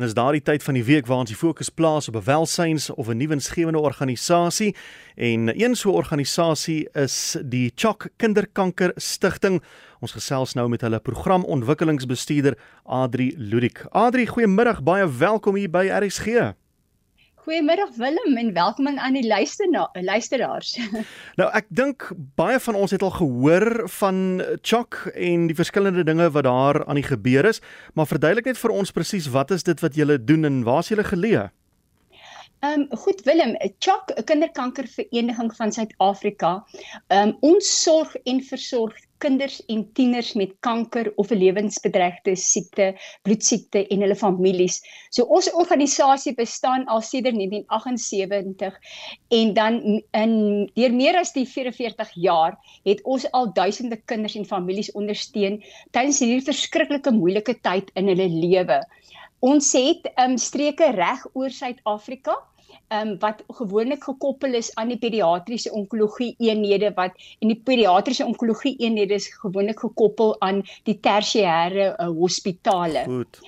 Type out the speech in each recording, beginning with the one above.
En is daardie tyd van die week waar ons die fokus plaas op welsyns of 'n nuwensgewende organisasie en een so 'n organisasie is die Chok Kinderkanker Stichting. Ons gesels nou met hulle programontwikkelingsbestuurder Adri Ludik. Adri, goeiemiddag, baie welkom hier by RSG. Goeiemiddag Willem en welkom aan die luisteraars. Nou ek dink baie van ons het al gehoor van Chok en die verskillende dinge wat daar aan die gebeur is, maar verduidelik net vir ons presies wat is dit wat julle doen en waar is julle geleë? Ehm um, goed Willem, Chok, 'n kinderkankervereniging van Suid-Afrika. Ehm um, ons sorg en versorg kinders en tieners met kanker of 'n lewensbedreigde siekte, bloedsiekte en hulle families. So ons organisasie bestaan al sedert 1978 en dan in deur meer as die 44 jaar het ons al duisende kinders en families ondersteun tydens hierdie verskriklike moeilike tyd in hulle lewe. Ons het um, streke reg oor Suid-Afrika um, wat gewoonlik gekoppel is aan die pediatriese onkologie eenhede wat en die pediatriese onkologie eenhede is gewoonlik gekoppel aan die tersiêre uh, hospitale. Goed.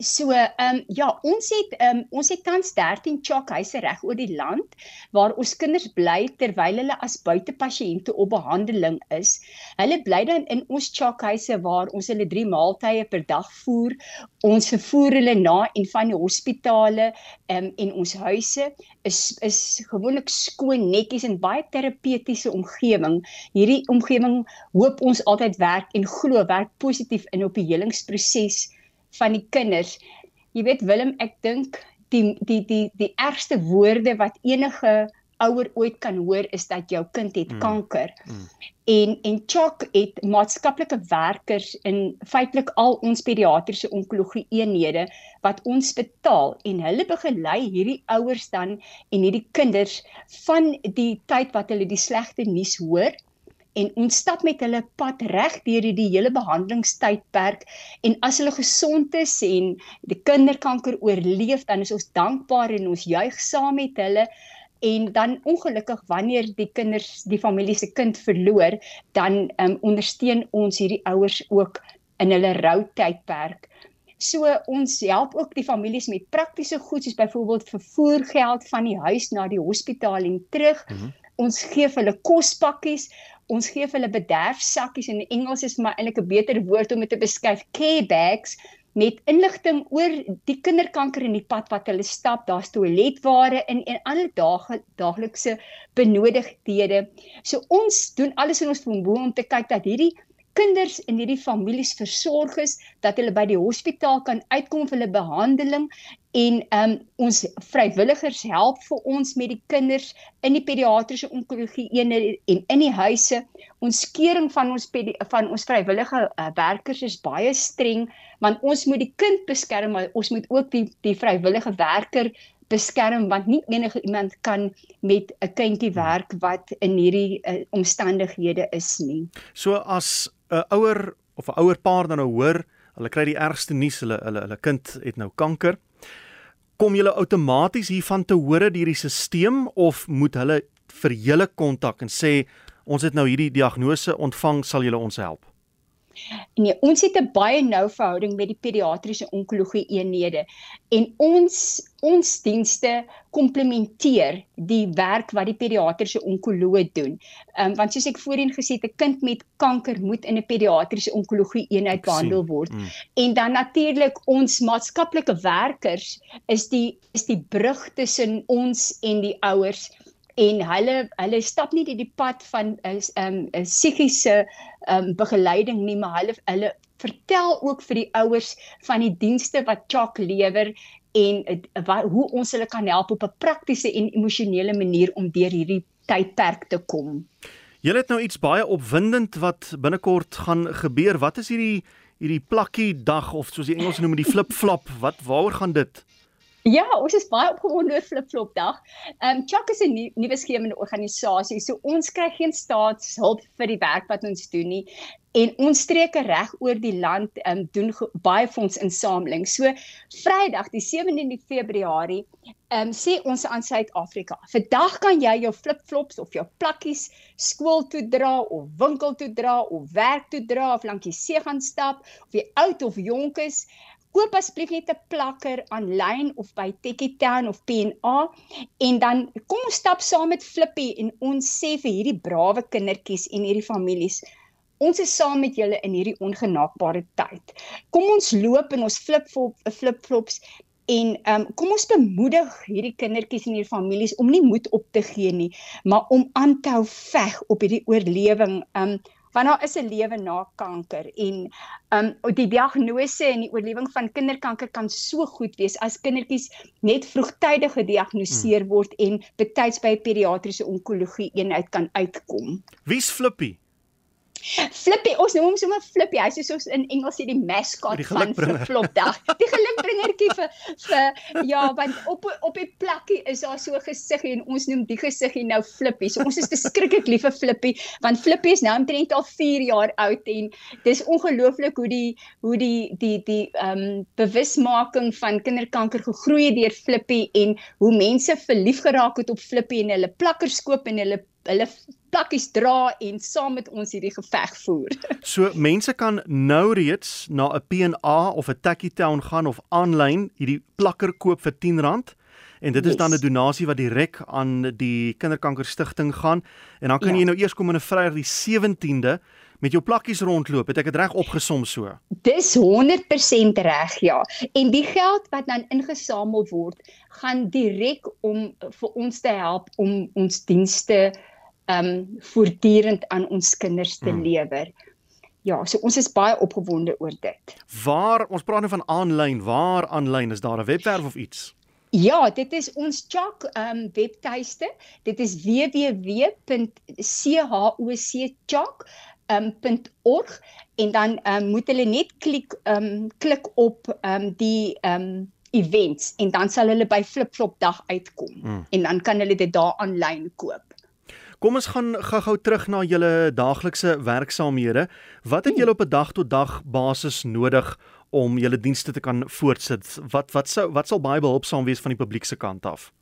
So ehm um, ja, ons het ehm um, ons het tans 13 chokhuise reg oor die land waar ons kinders bly terwyl hulle as buitepasiënte op behandeling is. Hulle bly dan in ons chokhuise waar ons hulle 3 maaltye per dag voer. Ons vervoer hulle na en van die hospitale ehm um, en ons huise is is gewoonlik skoon, netjies en baie terapeutiese omgewing. Hierdie omgewing hoop ons altyd werk en glo werk positief in op die helingsproses van die kinders. Jy weet Willem, ek dink die die die die ergste woorde wat enige ouer ooit kan hoor is dat jou kind het mm. kanker. Mm. En en Chok het maatskaplike werkers in feitelik al ons pediatriese onkologie eenhede wat ons betaal en hulle begelei hierdie ouers dan en hierdie kinders van die tyd wat hulle die slegte nuus hoor en ons stap met hulle pad reg deur die hele behandelingstydperk en as hulle gesond is en die kinderkanker oorleef dan is ons dankbaar en ons juig saam met hulle en dan ongelukkig wanneer die kinders die familie se kind verloor dan um, ondersteun ons hierdie ouers ook in hulle rou tydperk So ons help ook die families met praktiese goed soos byvoorbeeld vervoergeld van die huis na die hospitaal en terug. Mm -hmm. Ons gee hulle kospakkies, ons gee vir hulle bederfsakkies in Engels is maar eintlik 'n beter woord om dit te beskryf care bags met inligting oor die kinderkanker en die pad wat hulle stap. Daar's toiletware in en ander daag daaglikse benodigdhede. So ons doen alles in ons vermoë om te kyk dat hierdie kinders en hierdie families versorg is dat hulle by die hospitaal kan uitkom vir hulle behandeling en um, ons vrywilligers help vir ons met die kinders in die pediatriese onkologie eenheid en in die huise ons kering van ons van ons vrywillige uh, werkers is baie streng want ons moet die kind beskerm maar ons moet ook die die vrywillige werker beskerm want nie enige iemand kan met 'n kindjie werk wat in hierdie uh, omstandighede is nie. So as 'n ouer of 'n ouer paar dan nou hoor, hulle kry die ergste nuus, hulle hulle hulle kind het nou kanker. Kom julle outomaties hiervan te hore deur die stelsel of moet hulle vir julle kontak en sê ons het nou hierdie diagnose ontvang, sal julle ons help? Nee, ons het 'n baie nou verhouding met die pediatriese onkologie eenhede en ons ons dienste komplementeer die werk wat die pediatriese onkoloog doen. Ehm um, want soos ek voorheen gesê het, 'n kind met kanker moet in 'n pediatriese onkologie eenheid behandel word. Mm. En dan natuurlik ons maatskaplike werkers is die is die brug tussen ons en die ouers en hulle hulle stap nie die pad van 'n um, 'n psigiese um, begeleiding nie maar hulle hulle vertel ook vir die ouers van die dienste wat Chak lewer en wat, hoe ons hulle kan help op 'n praktiese en emosionele manier om deur hierdie tydperk te kom. Julle het nou iets baie opwindend wat binnekort gaan gebeur. Wat is hierdie hierdie plakkie dag of soos die Engels noem die flip-flop? Wat waaroor gaan dit? Ja, ons is baie opgewonde oor Flipflop Dag. Ehm um, Chuck is 'n nuwe nie, skemende organisasie. So ons kry geen staatshulp vir die werk wat ons doen nie. En ons streke reg oor die land ehm um, doen baie fondsinsameling. So Vrydag die 17de Februarie ehm um, sê ons aan Suid-Afrika. Vandag kan jy jou flipflops of jou plakkies skool toe dra of winkel toe dra of werk toe dra of langs die see gaan stap of jy oud of jonk is koop asseblief net 'n plakker aanlyn of by Tekkietown of PNA en dan kom ons stap saam met Flippy en ons sê vir hierdie brawe kindertjies en hierdie families Ons is saam met julle in hierdie ongenaakbare tyd. Kom ons loop in ons flip-flop flip-flops en um, kom ons bemoedig hierdie kindertjies en hierdie families om nie moed op te gee nie, maar om aan te hou veg op hierdie oorlewing. Um, want daar is 'n lewe na kanker en um die diagnose en die oorlewing van kinderkanker kan so goed wees as kindertjies net vroegtydig gediagnoseer hmm. word en betyds by 'n pediatriese onkologie eenheid kan uitkom. Wie's Flippy? Flippy, ons noem hom sommer Flippy. Hy's soos in Engels sê die mascot van Flopdag. Die gelukbringertjie vir vir ja, want op op die plakkie is daar so 'n gesiggie en ons noem die gesiggie nou Flippy. So ons is beskriklik lief vir Flippy want Flippy is nou omtrent al 4 jaar oud en dis ongelooflik hoe die hoe die die die ehm um, bewusmaking van kinderkanker gegroei het deur Flippy en hoe mense verlief geraak het op Flippy en hulle plakkers koop en hulle hulle plakkies dra en saam met ons hierdie geveg voer. So mense kan nou reeds na 'n P&A of 'n Tacky Town gaan of aanlyn hierdie plakker koop vir R10 en dit is yes. dan 'n donasie wat direk aan die Kinderkanker Stichting gaan en dan kan ja. jy nou eers kom in 'n Vrydag die 17de met jou plakkies rondloop. Het ek dit reg opgesom so? Dis 100% reg, ja. En die geld wat dan ingesamel word, gaan direk om vir ons te help om ons dienste um voortdurend aan ons kinders te hmm. lewer. Ja, so ons is baie opgewonde oor dit. Waar ons praat nou van aanlyn, waar aanlyn is daar 'n webwerf of iets? Ja, dit is ons Chak um webtuiste. Dit is www.chocchak um .org en dan um moet hulle net klik um klik op um die um events en dan sal hulle by Flipflop dag uitkom mm. en dan kan hulle dit daar aanlyn koop. Kom ons gaan gou-gou terug na julle daaglikse werksaamhede. Wat het julle op 'n dag tot dag basis nodig om julle dienste te kan voortsit? Wat wat sou wat sal baie behulpsaam wees van die publiek se kant af?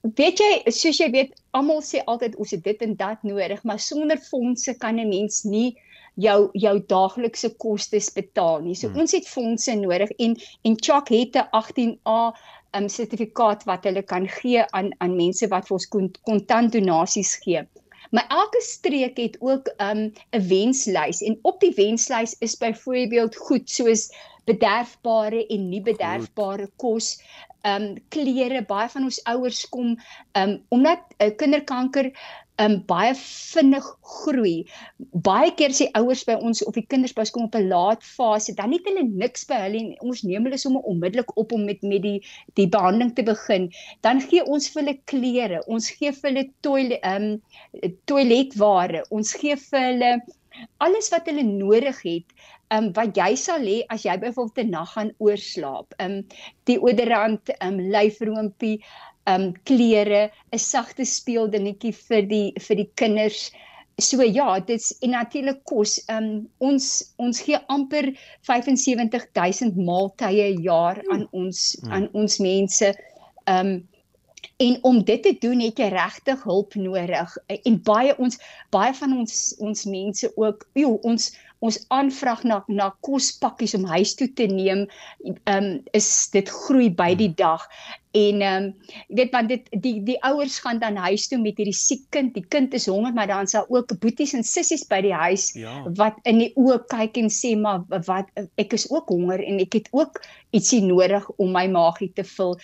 Weet jy, soos jy weet, almal sê altyd ons het dit en dat nodig, maar sonder fondse kan 'n mens nie jou jou daaglikse kostes betaal nie. So hmm. ons het fondse nodig en en Chuck het 'n 18A um, sertifikaat wat hulle kan gee aan aan mense wat vir ons kontant donasies gee. Maar elke streek het ook 'n um, 'n wenslys en op die wenslys is byvoorbeeld goed soos bederfbare en nie bederfbare kos, ehm um, klere, baie van ons ouers kom ehm um, omdat uh, kinderkanker um, baie vinnig groei. Baie keer sê ouers by ons of die kinders pas kom op 'n laat fase, dan het hulle niks by hulle en ons neem hulle sommer onmiddellik op om met met die die behandeling te begin. Dan gee ons vir hulle klere, ons gee vir hulle toilet um, toiletware, ons gee vir hulle alles wat hulle nodig het. Um, wat jy sal hê as jy byvoorbeeld 'n nag gaan oorslaap. Um, die oderant, ehm um, lyfroompie, um klere, 'n sagte speeldingetjie vir die vir die kinders. So ja, dit's en natuurlik kos. Um ons ons gee amper 75000 maaltye per jaar aan ons hmm. aan ons mense. Um En om dit te doen het jy regtig hulp nodig. En baie ons baie van ons ons mense ook, joh, ons ons aanvraag na na kospakkies om huis toe te neem, ehm um, is dit groei by die hmm. dag. En ehm um, weet want dit die die ouers gaan dan huis toe met hierdie siek kind. Die kind is honger, maar dan sal ook boeties en sissies by die huis ja. wat in die oë kyk en sê maar wat ek is ook honger en ek het ook ietsie nodig om my maagie te vul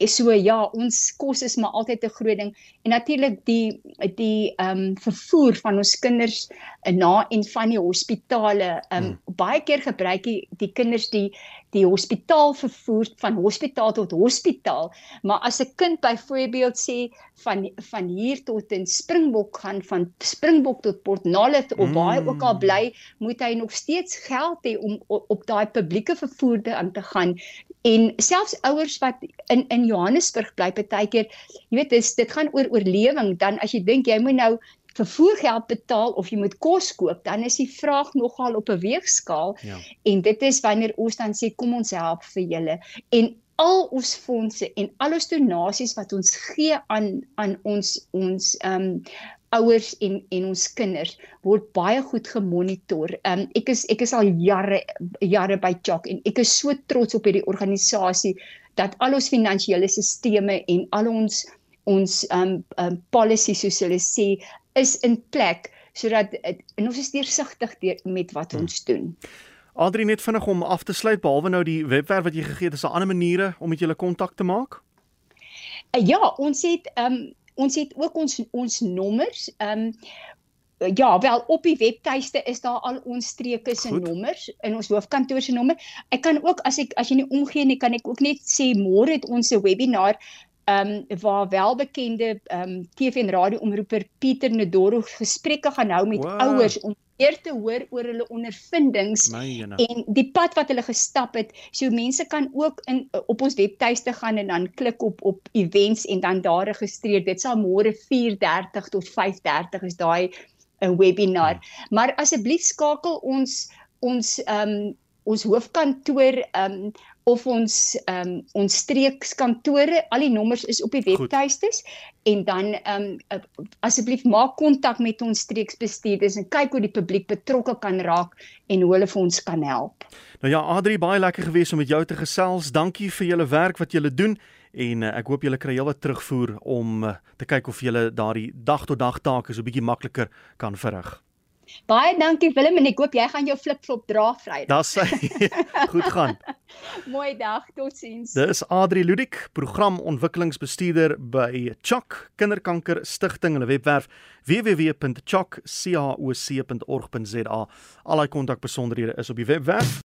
so ja, ons kos is maar altyd 'n groot ding en natuurlik die die ehm um, vervoer van ons kinders na en van die hospitale. Ehm um, hmm. baie keer gebruik die, die kinders die die hospitaal vervoer van hospitaal tot hospitaal. Maar as 'n kind byvoorbeeld sê van van hier tot in Springbok gaan van Springbok tot Port Nolloth of waar hy ook al hmm. bly, moet hy nog steeds geld hê om op, op daai publieke vervoer te aan te gaan. En selfs ouers wat in in Johannesburg bly partykeer, jy weet, dis dit gaan oor oorlewing, dan as jy dink jy moet nou vervoergeld betaal of jy moet kos koop, dan is die vraag nogal op 'n weegskaal. Ja. En dit is wanneer ons dan sê kom ons help vir julle. En al ons fondse en al ons donasies wat ons gee aan aan ons ons ehm um, ouers en en ons kinders word baie goed gemonitor. Um ek is ek is al jare jare by Chok en ek is so trots op hierdie organisasie dat al ons finansiële sisteme en al ons ons um um policy soos hulle sê is in plek sodat en ons is deursigtig met wat hmm. ons doen. Adri net vinnig om af te sluit behalwe nou die webwerf wat jy gegee het, is daar ander maniere om met julle kontak te maak? Uh, ja, ons het um ons het ook ons ons nommers um ja, wel op die webtuiste is daar al ons streke se nommers in ons hoofkantoor se nommer. Ek kan ook as ek as jy nie omgee nie, kan ek ook net sê môre het ons 'n webinar ehm um, waar welbekende ehm um, TV en radioomroeper Pieter Nedoro gesprekke gaan hou met wow. ouers om eer te hoor oor hulle ondervindings en die pad wat hulle gestap het. So mense kan ook in op ons webtuiste gaan en dan klik op op events en dan daar registreer. Dit sal môre 4:30 tot 5:30 is daai 'n eh, webinar. Hmm. Maar asseblief skakel ons ons ehm um, ons hoofkantoor ehm um, of ons ehm um, ons streekskantore, al die nommers is op die webtuistes en dan ehm um, asseblief maak kontak met ons streeksbestuurders en kyk hoe die publiek betrokke kan raak en hoe hulle vir ons kan help. Nou ja, Adri, baie lekker gewees om met jou te gesels. Dankie vir julle werk wat julle doen en uh, ek hoop julle kry heelwat terugvoer om uh, te kyk of julle daardie dag tot dag take so 'n bietjie makliker kan verrig. Baie dankie Willem en ek hoop jy gaan jou flip-flop dra Vrydag. Dis sy. Goed gaan. Mooi dag, totsiens. Dis Adri Ludik, programontwikkelingsbestuurder by Chok Kinderkanker Stichting. Hulle webwerf www.chokcaoc.org.za. Al die kontakbesonderhede is op die webwerf.